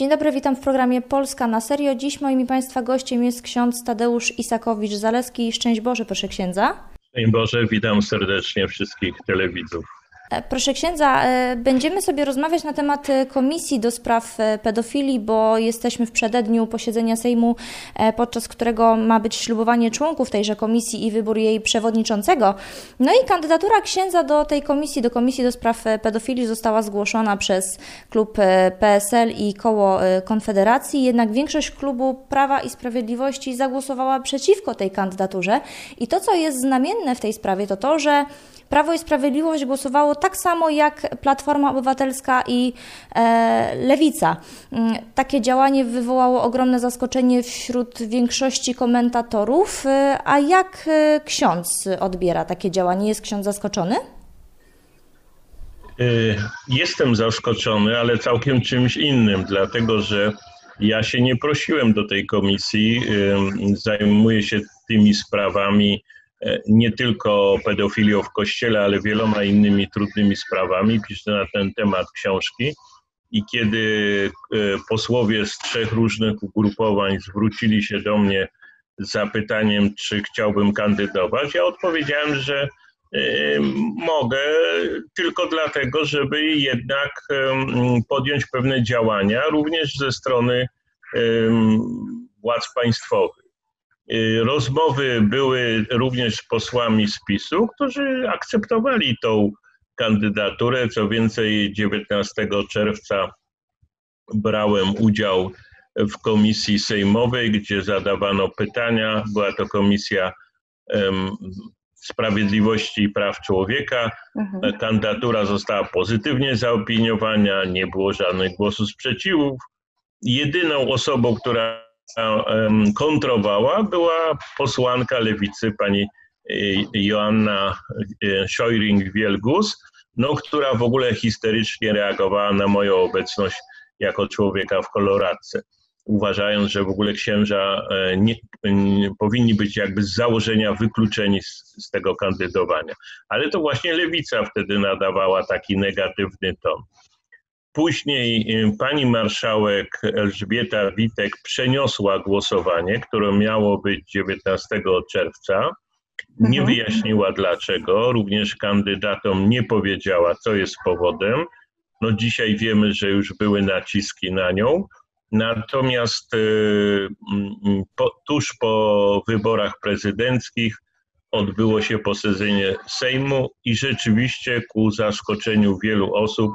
Dzień dobry, witam w programie Polska na serio. Dziś moim Państwa gościem jest ksiądz Tadeusz Isakowicz-Zaleski. Szczęść Boże, proszę księdza. Szczęść Boże, witam serdecznie wszystkich telewidzów. E, proszę księdza, e, będziemy sobie rozmawiać na temat e, Komisji do Spraw Pedofilii, bo jesteśmy w przededniu posiedzenia Sejmu, podczas którego ma być ślubowanie członków tejże komisji i wybór jej przewodniczącego. No i kandydatura księdza do tej komisji, do Komisji do Spraw Pedofilii została zgłoszona przez klub PSL i koło Konfederacji, jednak większość klubu Prawa i Sprawiedliwości zagłosowała przeciwko tej kandydaturze. I to, co jest znamienne w tej sprawie, to to, że Prawo i Sprawiedliwość głosowało tak samo jak Platforma Obywatelska i e, Lewica. Mm, takie działanie wywołało ogromne zaskoczenie wśród większości komentatorów. E, a jak e, ksiądz odbiera takie działanie? Jest ksiądz zaskoczony? Jestem zaskoczony, ale całkiem czymś innym, dlatego że ja się nie prosiłem do tej komisji. Zajmuję się tymi sprawami E, nie tylko pedofilią w kościele, ale wieloma innymi trudnymi sprawami. Piszę na ten temat książki. I kiedy e, posłowie z trzech różnych ugrupowań zwrócili się do mnie z zapytaniem, czy chciałbym kandydować, ja odpowiedziałem, że e, mogę tylko dlatego, żeby jednak podjąć pewne działania, również ze strony władz państwowych. Y, rozmowy były również z posłami z PiSu, którzy akceptowali tą kandydaturę. Co więcej, 19 czerwca brałem udział w komisji sejmowej, gdzie zadawano pytania. Była to komisja um, Sprawiedliwości i Praw Człowieka. Mhm. Kandydatura została pozytywnie zaopiniowana, nie było żadnych głosów sprzeciwów. Jedyną osobą, która kontrowała, była posłanka lewicy pani e, Joanna e, Scheuring-Wielgus, no, która w ogóle histerycznie reagowała na moją obecność jako człowieka w koloradce, uważając, że w ogóle księża e, nie, nie, powinni być jakby z założenia wykluczeni z, z tego kandydowania. Ale to właśnie lewica wtedy nadawała taki negatywny ton. Później y, pani marszałek Elżbieta Witek przeniosła głosowanie, które miało być 19 czerwca. Nie mhm. wyjaśniła dlaczego, również kandydatom nie powiedziała, co jest powodem. No dzisiaj wiemy, że już były naciski na nią. Natomiast y, po, tuż po wyborach prezydenckich odbyło się posiedzenie Sejmu i rzeczywiście ku zaskoczeniu wielu osób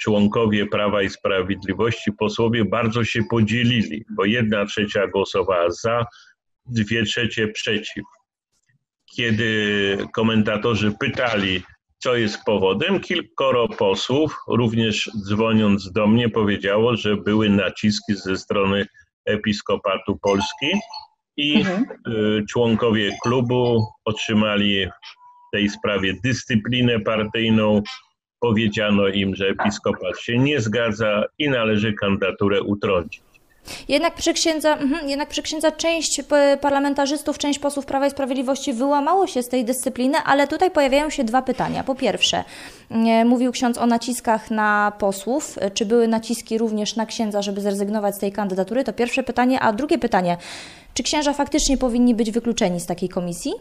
członkowie Prawa i Sprawiedliwości, posłowie bardzo się podzielili, bo jedna trzecia głosowała za, dwie trzecie przeciw. Kiedy komentatorzy pytali, co jest powodem, kilkoro posłów, również dzwoniąc do mnie, powiedziało, że były naciski ze strony Episkopatu Polski i mhm. Y, członkowie klubu otrzymali w tej sprawie dyscyplinę partyjną, powiedziano im, że episkopat się nie zgadza i należy kandydaturę utrącić. Jednak przy, księdza, mhm, jednak przy księdza część parlamentarzystów, część posłów Prawa i Sprawiedliwości wyłamało się z tej dyscypliny, ale tutaj pojawiają się dwa pytania. Po pierwsze, mówił ksiądz o naciskach na posłów. Czy były naciski również na księdza, żeby zrezygnować z tej kandydatury? To pierwsze pytanie. A drugie pytanie, czy księża faktycznie powinni być wykluczeni z takiej komisji?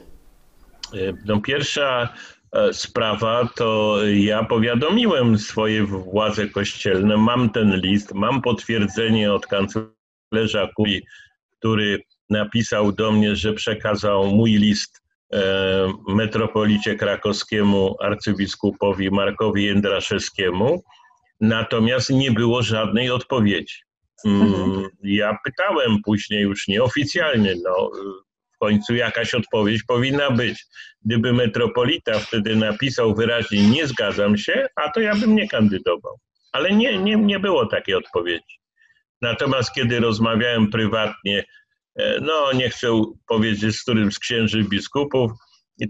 E, no pierwsza E, sprawa, to ja powiadomiłem swoje władze kościelne, mam ten list, mam potwierdzenie od kanclerza Kuli, który napisał do mnie, że przekazał mój list e, metropolicie krakowskiemu arcybiskupowi Markowi Jędraszewskiemu, natomiast nie było żadnej odpowiedzi. Mm, mhm. Ja pytałem później już nieoficjalnie, no, w końcu jakaś odpowiedź powinna być. Gdyby metropolita wtedy napisał wyraźnie nie zgadzam się, a to ja bym nie kandydował. Ale nie, nie, nie było takiej odpowiedzi. Natomiast kiedy rozmawiałem prywatnie, e, no nie chcę powiedzieć z którym z księży biskupów,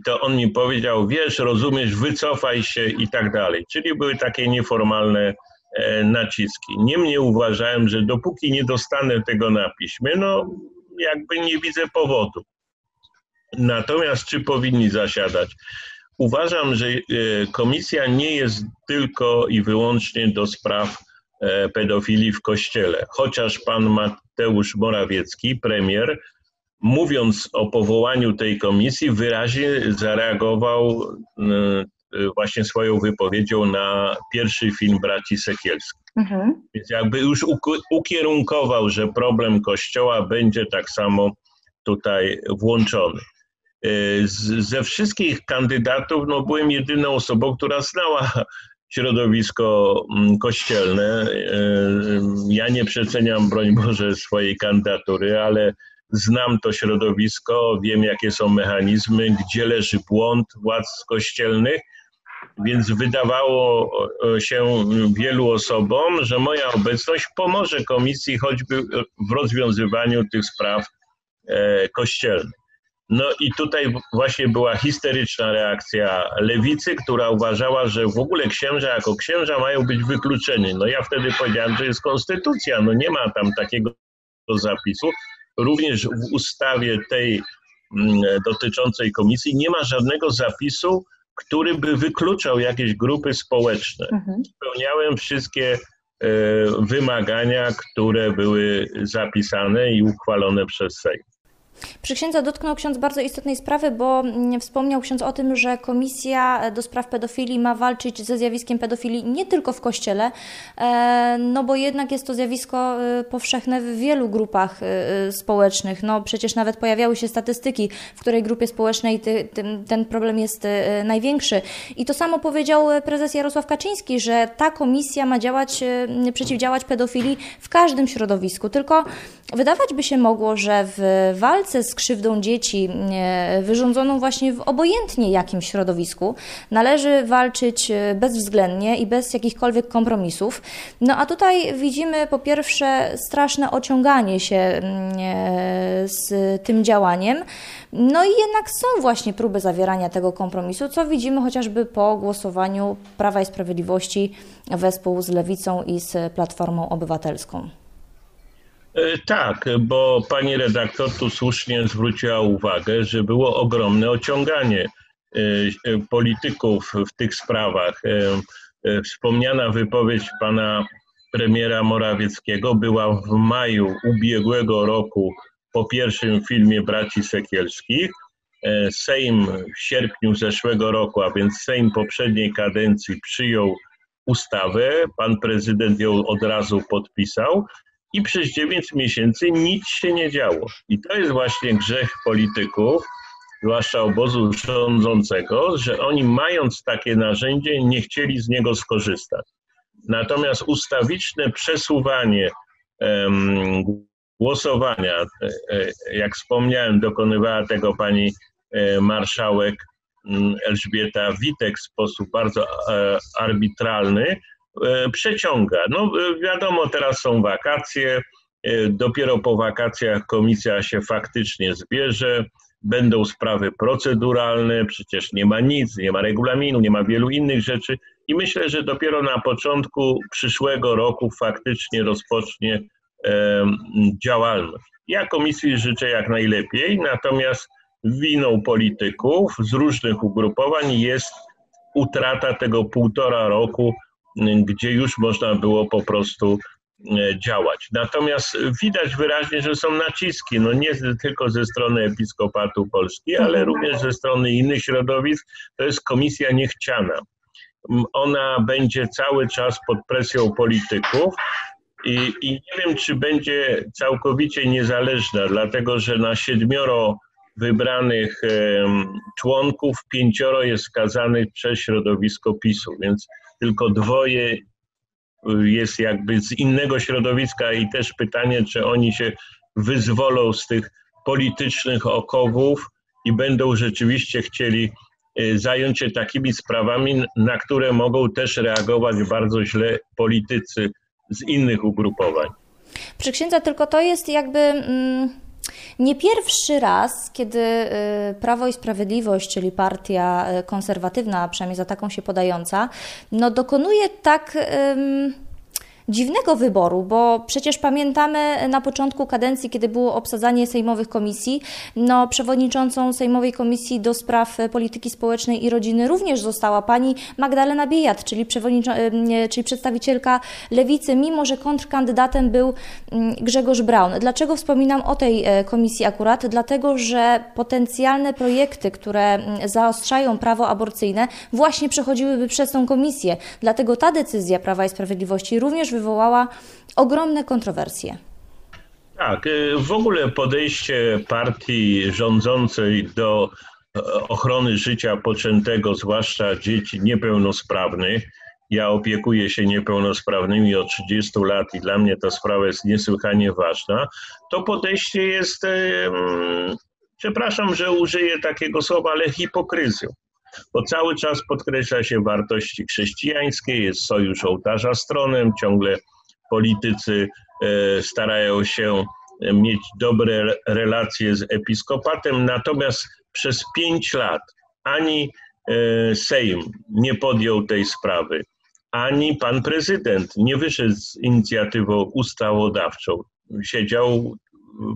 to on mi powiedział, wiesz, rozumiesz, wycofaj się i tak dalej. Czyli były takie nieformalne e, naciski. Niemniej uważałem, że dopóki nie dostanę tego na piśmie, no jakby nie widzę powodu. Natomiast czy powinni zasiadać? Uważam, że e, komisja nie jest tylko i wyłącznie do spraw pedofilii w kościele. Chociaż pan Mateusz Morawiecki, premier, mówiąc o powołaniu tej komisji, wyraźnie zareagował właśnie swoją wypowiedzią na pierwszy film braci Sekielskich. Mhm. Więc jakby już ukierunkował, że problem Kościoła będzie tak samo tutaj włączony. Z, ze wszystkich kandydatów no, byłem jedyną osobą, która znała środowisko mm, kościelne. E, ja nie przeceniam, broń Boże, swojej kandydatury, ale znam to środowisko, wiem jakie są mechanizmy, gdzie leży błąd władz kościelnych więc wydawało się wielu osobom, że moja obecność pomoże komisji choćby w rozwiązywaniu tych spraw e, kościelnych. No i tutaj właśnie była histeryczna reakcja lewicy, która uważała, że w ogóle księża jako księża mają być wykluczeni. No ja wtedy powiedziałem, że jest konstytucja, no nie ma tam takiego zapisu. Również w ustawie tej mm, dotyczącej komisji nie ma żadnego zapisu, który by wykluczał jakieś grupy społeczne. Mhm. Spełniałem wszystkie e, wymagania, które były zapisane i uchwalone przez Sejm. Przy księdza dotknął ksiądz bardzo istotnej sprawy, bo mm, wspomniał ksiądz o tym, że Komisja do Spraw Pedofilii ma walczyć ze zjawiskiem pedofilii nie tylko w Kościele, e, no bo jednak jest to zjawisko e, powszechne w wielu grupach e, społecznych. No przecież nawet pojawiały się statystyki, w której grupie społecznej ten problem jest największy. I to samo powiedział prezes Jarosław Kaczyński, że ta komisja ma działać, przeciwdziałać pedofilii w każdym środowisku. Tylko wydawać by się mogło, że w walce walce z krzywdą dzieci e, wyrządzoną właśnie w obojętnie jakim środowisku należy walczyć e, bezwzględnie i bez jakichkolwiek kompromisów. No a tutaj widzimy po pierwsze straszne ociąganie się mm, e, z tym działaniem, no i jednak są właśnie próby zawierania tego kompromisu, co widzimy chociażby po głosowaniu Prawa i Sprawiedliwości wespół z Lewicą i z Platformą Obywatelską. E, tak, bo pani redaktor tu słusznie zwróciła uwagę, że było ogromne ociąganie e, e, polityków w tych sprawach. Wspomniana wypowiedź pana premiera Morawieckiego była w maju ubiegłego roku po pierwszym filmie Braci Sekielskich. Sejm w sierpniu zeszłego roku, a więc Sejm poprzedniej kadencji przyjął ustawę, pan prezydent ją od razu podpisał i przez 9 miesięcy nic się nie działo. I to jest właśnie grzech polityków, zwłaszcza obozu rządzącego, że oni mając takie narzędzie nie chcieli z niego skorzystać. Natomiast ustawiczne przesuwanie um, głosowania, e, e, jak wspomniałem, dokonywała tego pani e, marszałek Elżbieta Witek w sposób bardzo arbitralny, przeciąga. No e, wiadomo, teraz są wakacje, e, dopiero po wakacjach komisja się faktycznie zbierze, będą sprawy proceduralne, przecież nie ma nic, nie ma regulaminu, nie ma wielu innych rzeczy i myślę, że dopiero na początku przyszłego roku faktycznie rozpocznie działalność. Ja komisji życzę jak najlepiej, natomiast winą polityków z różnych ugrupowań jest utrata tego półtora roku gdzie już można było po prostu e, działać. Natomiast widać wyraźnie, że są naciski, no nie tylko ze strony Episkopatu Polski, ale mhm. również ze strony innych środowisk. To jest komisja niechciana. Ona będzie cały czas pod presją polityków i, i nie wiem, czy będzie całkowicie niezależna, dlatego że na siedmioro wybranych członków pięcioro jest skazanych przez środowisko PiSu, więc tylko dwoje y, jest jakby z innego środowiska i też pytanie, czy oni się wyzwolą z tych politycznych okowów i będą rzeczywiście chcieli y, zająć się takimi sprawami, na które mogą też reagować bardzo źle politycy z innych ugrupowań. Przy księdza tylko to jest jakby. Mm nie pierwszy raz, kiedy y, Prawo i Sprawiedliwość, czyli partia y, konserwatywna, przynajmniej za taką się podająca, no dokonuje tak dziwnego wyboru, bo przecież pamiętamy na początku kadencji, kiedy było obsadzanie sejmowych komisji, no przewodniczącą Sejmowej Komisji do Spraw Polityki Społecznej i Rodziny również została pani Magdalena Biejat, czyli, czyli przedstawicielka Lewicy, mimo że kontrkandydatem był mm, Grzegorz Braun. Dlaczego wspominam o tej e, komisji akurat? Dlatego, że potencjalne projekty, które zaostrzają prawo aborcyjne, właśnie przechodziłyby przez tą komisję. Dlatego ta decyzja Prawa i Sprawiedliwości również wywołała ogromne kontrowersje. Tak, y, w ogóle podejście partii rządzącej do e, ochrony życia poczętego, zwłaszcza dzieci niepełnosprawnych. Ja opiekuję się niepełnosprawnymi od 30 lat i dla mnie ta sprawa jest niesłychanie ważna. To podejście jest, przepraszam, że użyję takiego słowa, ale hipokryzją bo cały czas podkreśla się wartości chrześcijańskie, jest sojusz ołtarza stronem, ciągle politycy e, starają się mieć dobre relacje z episkopatem, natomiast przez pięć lat ani e, Sejm nie podjął tej sprawy, ani pan prezydent nie wyszedł z inicjatywą ustawodawczą. Siedział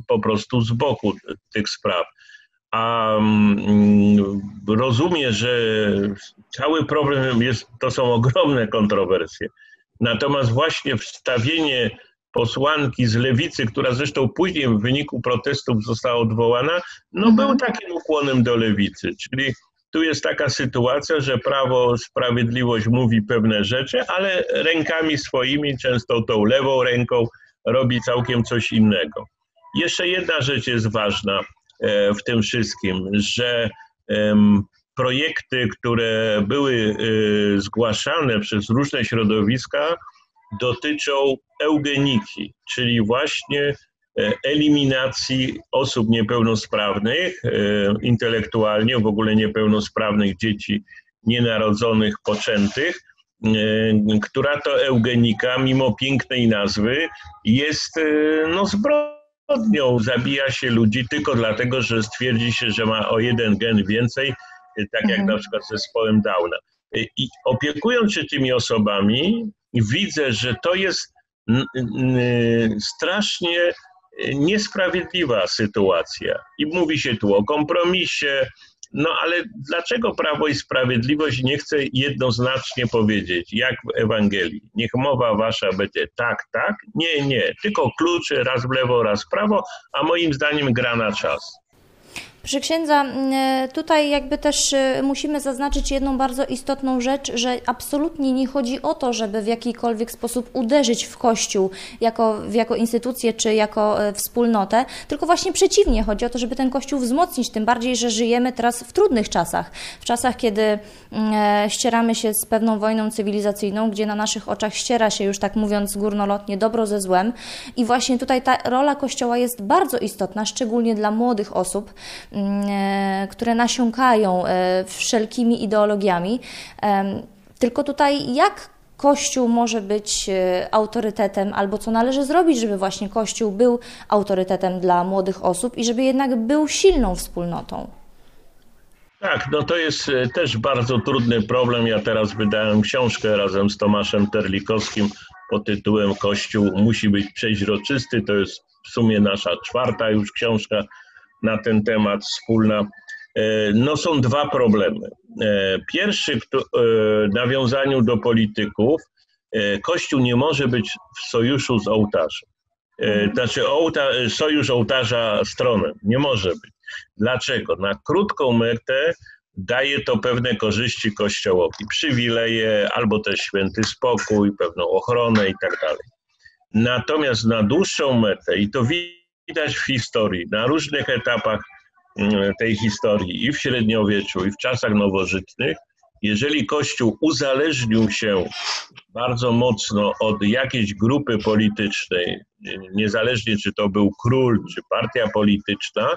po prostu z boku tych spraw a mm, rozumie, że cały problem jest, to są ogromne kontrowersje. Natomiast właśnie wstawienie posłanki z lewicy, która zresztą później w wyniku protestów została odwołana, no mhm. był takim ukłonem do lewicy. Czyli tu jest taka sytuacja, że Prawo Sprawiedliwość mówi pewne rzeczy, ale rękami swoimi, często tą lewą ręką, robi całkiem coś innego. Jeszcze jedna rzecz jest ważna. E, w tym wszystkim, że projekty, które były e, zgłaszane przez różne środowiska, dotyczą eugeniki, czyli właśnie e, eliminacji osób niepełnosprawnych, intelektualnie, w ogóle niepełnosprawnych dzieci nienarodzonych, poczętych, która to eugenika, mimo pięknej nazwy, jest no, zbrodnią zbrodnią zabija się ludzi tylko dlatego, że stwierdzi się, że ma o jeden gen więcej, y, tak jak mhm. na przykład z zespołem Downa. Y, I opiekując się tymi osobami, widzę, że to jest strasznie y, niesprawiedliwa sytuacja. I mówi się tu o kompromisie, no ale dlaczego Prawo i Sprawiedliwość nie chce jednoznacznie powiedzieć, jak w Ewangelii? Niech mowa wasza będzie tak, tak? Nie, nie. Tylko kluczy raz w lewo, raz w prawo, a moim zdaniem gra na czas. Proszę księdza, e, tutaj jakby też e, musimy zaznaczyć jedną bardzo istotną rzecz, że absolutnie nie chodzi o to, żeby w jakikolwiek sposób uderzyć w Kościół jako, jako instytucję czy jako e, wspólnotę, tylko właśnie przeciwnie, chodzi o to, żeby ten Kościół wzmocnić, tym bardziej, że żyjemy teraz w trudnych czasach, w czasach, kiedy ścieramy się z pewną wojną cywilizacyjną, gdzie na naszych oczach ściera się już tak mówiąc górnolotnie dobro ze złem. I właśnie tutaj ta rola Kościoła jest bardzo istotna, szczególnie dla młodych osób, e, które nasiąkają e, wszelkimi ideologiami. Tylko tutaj jak Kościół może być e, autorytetem, albo co należy zrobić, żeby właśnie Kościół był autorytetem dla młodych osób i żeby jednak był silną wspólnotą? Tak, no to jest też bardzo trudny problem. Ja teraz wydałem książkę razem z Tomaszem Terlikowskim pod tytułem Kościół musi być przeźroczysty. To jest w sumie nasza czwarta już książka na ten temat wspólna. E, no są dwa problemy. E, pierwszy w e, nawiązaniu do polityków, Kościół nie może być w sojuszu z ołtarzem. Znaczy ołta, sojusz ołtarza stronem. Nie może być. Dlaczego? Na krótką metę daje to pewne korzyści Kościołowi. Przywileje, albo też święty spokój, pewną ochronę i tak dalej. Natomiast na dłuższą metę, i to widać, widać w historii, na różnych etapach mm, tej historii i w średniowieczu, i w czasach nowożytnych, jeżeli Kościół uzależnił się bardzo mocno od jakiejś grupy politycznej, niezależnie czy to był król, czy partia polityczna,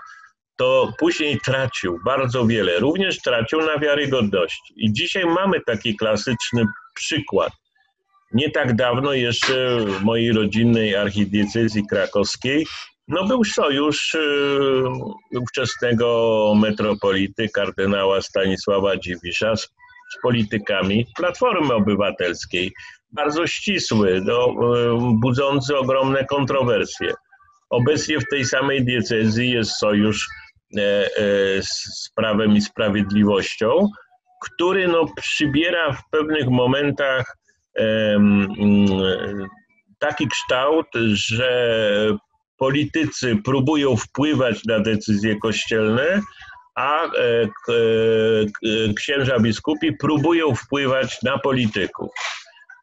to później tracił bardzo wiele. Również tracił na wiarygodności. I dzisiaj mamy taki klasyczny przykład. Nie tak dawno jeszcze w mojej rodzinnej archidiecezji krakowskiej no był sojusz y, ówczesnego metropolity kardynała Stanisława Dziwisza z, z politykami Platformy Obywatelskiej. bardzo ścisły, no, budzący ogromne kontrowersje. Obecnie w tej samej diecezji jest sojusz z Prawem i Sprawiedliwością, który no, przybiera w pewnych momentach taki kształt, że politycy próbują wpływać na decyzje kościelne, a e, księża biskupi próbują wpływać na polityków.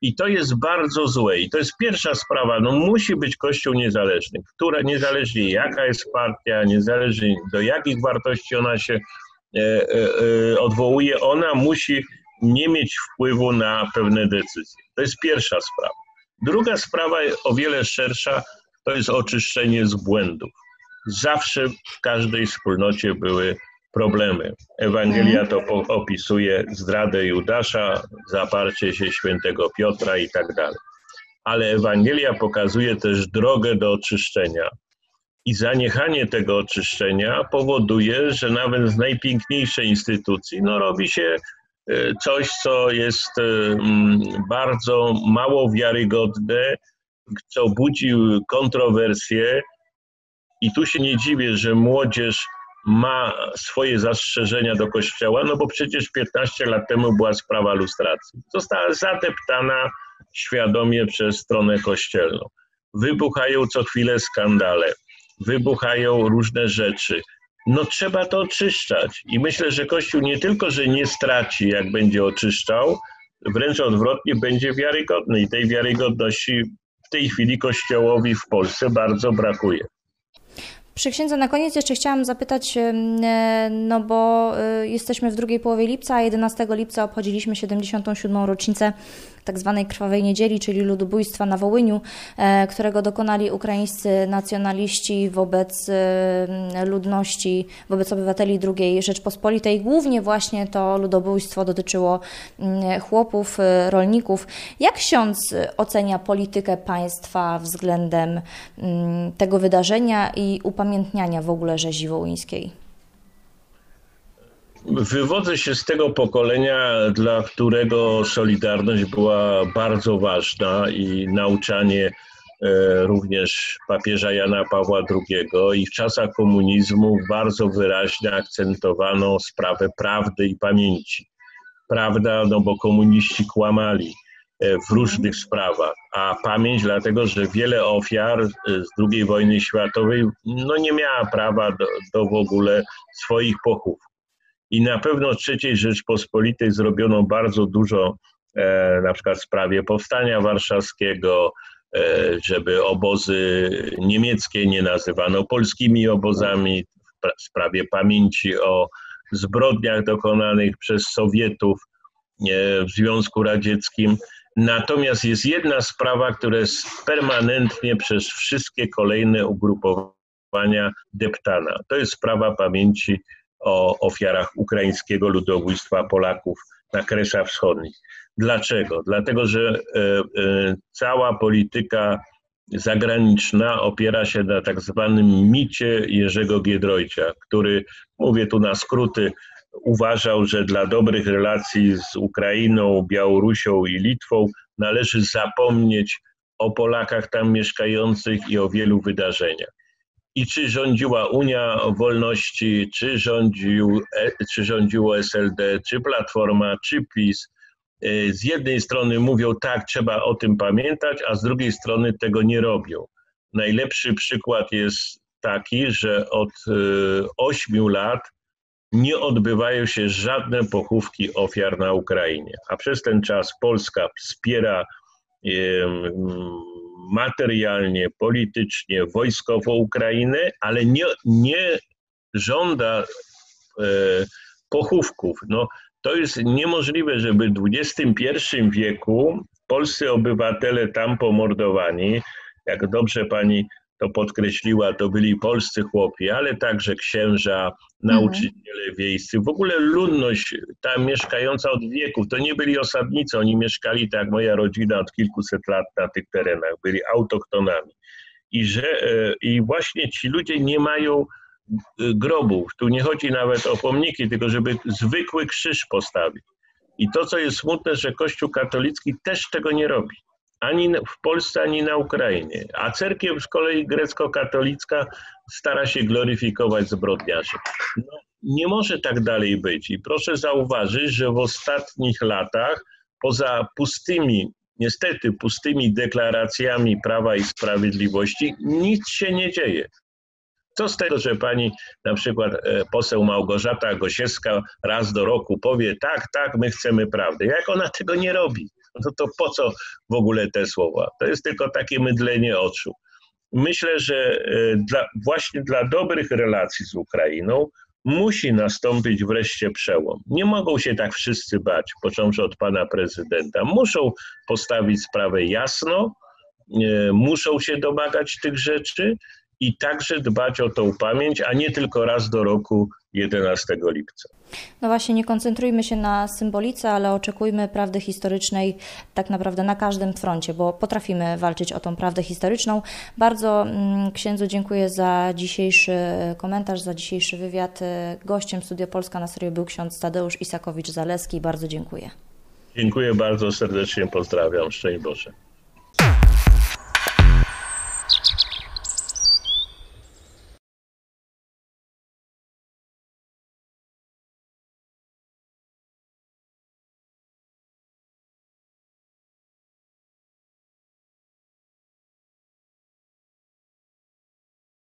I to jest bardzo złe. I to jest pierwsza sprawa. No musi być Kościół niezależny, która niezależnie jaka jest partia, niezależnie do jakich wartości ona się e, e, odwołuje, ona musi nie mieć wpływu na pewne decyzje. To jest pierwsza sprawa. Druga sprawa, o wiele szersza, to jest oczyszczenie z błędów. Zawsze w każdej wspólnocie były problemy. Ewangelia to opisuje zdradę Judasza, zaparcie się świętego Piotra i tak dalej. Ale Ewangelia pokazuje też drogę do oczyszczenia. I zaniechanie tego oczyszczenia powoduje, że nawet z najpiękniejszej instytucji no, robi się e, coś, co jest e, bardzo mało wiarygodne, co budzi kontrowersje. I tu się nie dziwię, że młodzież ma swoje zastrzeżenia do Kościoła, no bo przecież 15 lat temu była sprawa lustracji. Została zadeptana świadomie przez stronę kościelną. Wybuchają co chwilę skandale, wybuchają różne rzeczy. No trzeba to oczyszczać. I myślę, że Kościół nie tylko, że nie straci, jak będzie oczyszczał, wręcz odwrotnie będzie wiarygodny. I tej wiarygodności tej chwili Kościołowi w Polsce bardzo brakuje. Przy księdze na koniec jeszcze chciałam zapytać, e, no bo e, jesteśmy w drugiej połowie lipca, a 11 lipca obchodziliśmy 77. rocznicę tak zwanej krwawej niedzieli, czyli ludobójstwa na Wołyniu, e, którego dokonali ukraińscy nacjonaliści wobec ludności, wobec obywateli II Rzeczpospolitej. Głównie właśnie to ludobójstwo dotyczyło chłopów, rolników. Jak ksiądz ocenia politykę państwa względem tego wydarzenia i upamiętnienia upamiętniania w ogóle rzezi wołyńskiej? Wywodzę się z tego pokolenia, dla którego Solidarność była bardzo ważna i nauczanie e, również papieża Jana Pawła II i w czasach komunizmu bardzo wyraźnie akcentowano sprawę prawdy i pamięci. Prawda, no bo komuniści kłamali w różnych sprawach, a pamięć dlatego, że wiele ofiar e, z II wojny światowej no nie miała prawa do, do w ogóle swoich pochów. I na pewno III Rzeczpospolitej zrobiono bardzo dużo, e, na przykład w sprawie powstania warszawskiego, e, żeby obozy niemieckie nie nazywano polskimi obozami, w sprawie pamięci o zbrodniach dokonanych przez Sowietów e, w Związku Radzieckim. Natomiast jest jedna sprawa, która jest permanentnie przez wszystkie kolejne ugrupowania deptana. To jest sprawa pamięci o ofiarach ukraińskiego ludobójstwa Polaków na Kresach Wschodnich. Dlaczego? Dlatego, że e, e, cała polityka zagraniczna opiera się na tak zwanym micie Jerzego Giedroycia, który, mówię tu na skróty, uważał, że dla dobrych relacji z Ukrainą, Białorusią i Litwą należy zapomnieć o Polakach tam mieszkających i o wielu wydarzeniach. I czy rządziła Unia Wolności, czy, rządził, e, czy rządziło SLD, czy Platforma, czy PiS, e, z jednej strony mówią tak, trzeba o tym pamiętać, a z drugiej strony tego nie robią. Najlepszy przykład jest taki, że od e, ośmiu lat nie odbywają się żadne pochówki ofiar na Ukrainie, a przez ten czas Polska wspiera materialnie, politycznie, wojskowo Ukrainę, ale nie, nie żąda e, pochówków. No, to jest niemożliwe, żeby w XXI wieku polscy obywatele tam pomordowani, jak dobrze pani to podkreśliła, to byli polscy chłopi, ale także księża, nauczyciele mhm. wiejscy, w ogóle ludność tam mieszkająca od wieków, to nie byli osadnicy, oni mieszkali tak jak moja rodzina od kilkuset lat na tych terenach, byli autochtonami. I, że, e, I właśnie ci ludzie nie mają e, grobów. Tu nie chodzi nawet o pomniki, tylko żeby zwykły krzyż postawić. I to, co jest smutne, że Kościół katolicki też tego nie robi. Ani w Polsce, ani na Ukrainie. A cerkiew z kolei grecko-katolicka stara się gloryfikować zbrodniarzy. No, nie może tak dalej być. I proszę zauważyć, że w ostatnich latach, poza pustymi, niestety pustymi deklaracjami prawa i sprawiedliwości, nic się nie dzieje. Co z tego, że pani na przykład e, poseł Małgorzata Gosiewska raz do roku powie tak, tak, my chcemy prawdy. Jak ona tego nie robi? No to po co w ogóle te słowa? To jest tylko takie mydlenie oczu. Myślę, że e, dla, właśnie dla dobrych relacji z Ukrainą musi nastąpić wreszcie przełom. Nie mogą się tak wszyscy bać, począwszy od pana prezydenta. Muszą postawić sprawę jasno, e, muszą się domagać tych rzeczy i także dbać o tą pamięć, a nie tylko raz do roku 11 lipca. No właśnie, nie koncentrujmy się na symbolice, ale oczekujmy prawdy historycznej tak naprawdę na każdym froncie, bo potrafimy walczyć o tą prawdę historyczną. Bardzo mm, księdzu dziękuję za dzisiejszy komentarz, za dzisiejszy wywiad. Gościem Studio Polska na serio był ksiądz Tadeusz Isakowicz-Zaleski. Bardzo dziękuję. Dziękuję bardzo serdecznie, pozdrawiam. Szczęść Boże.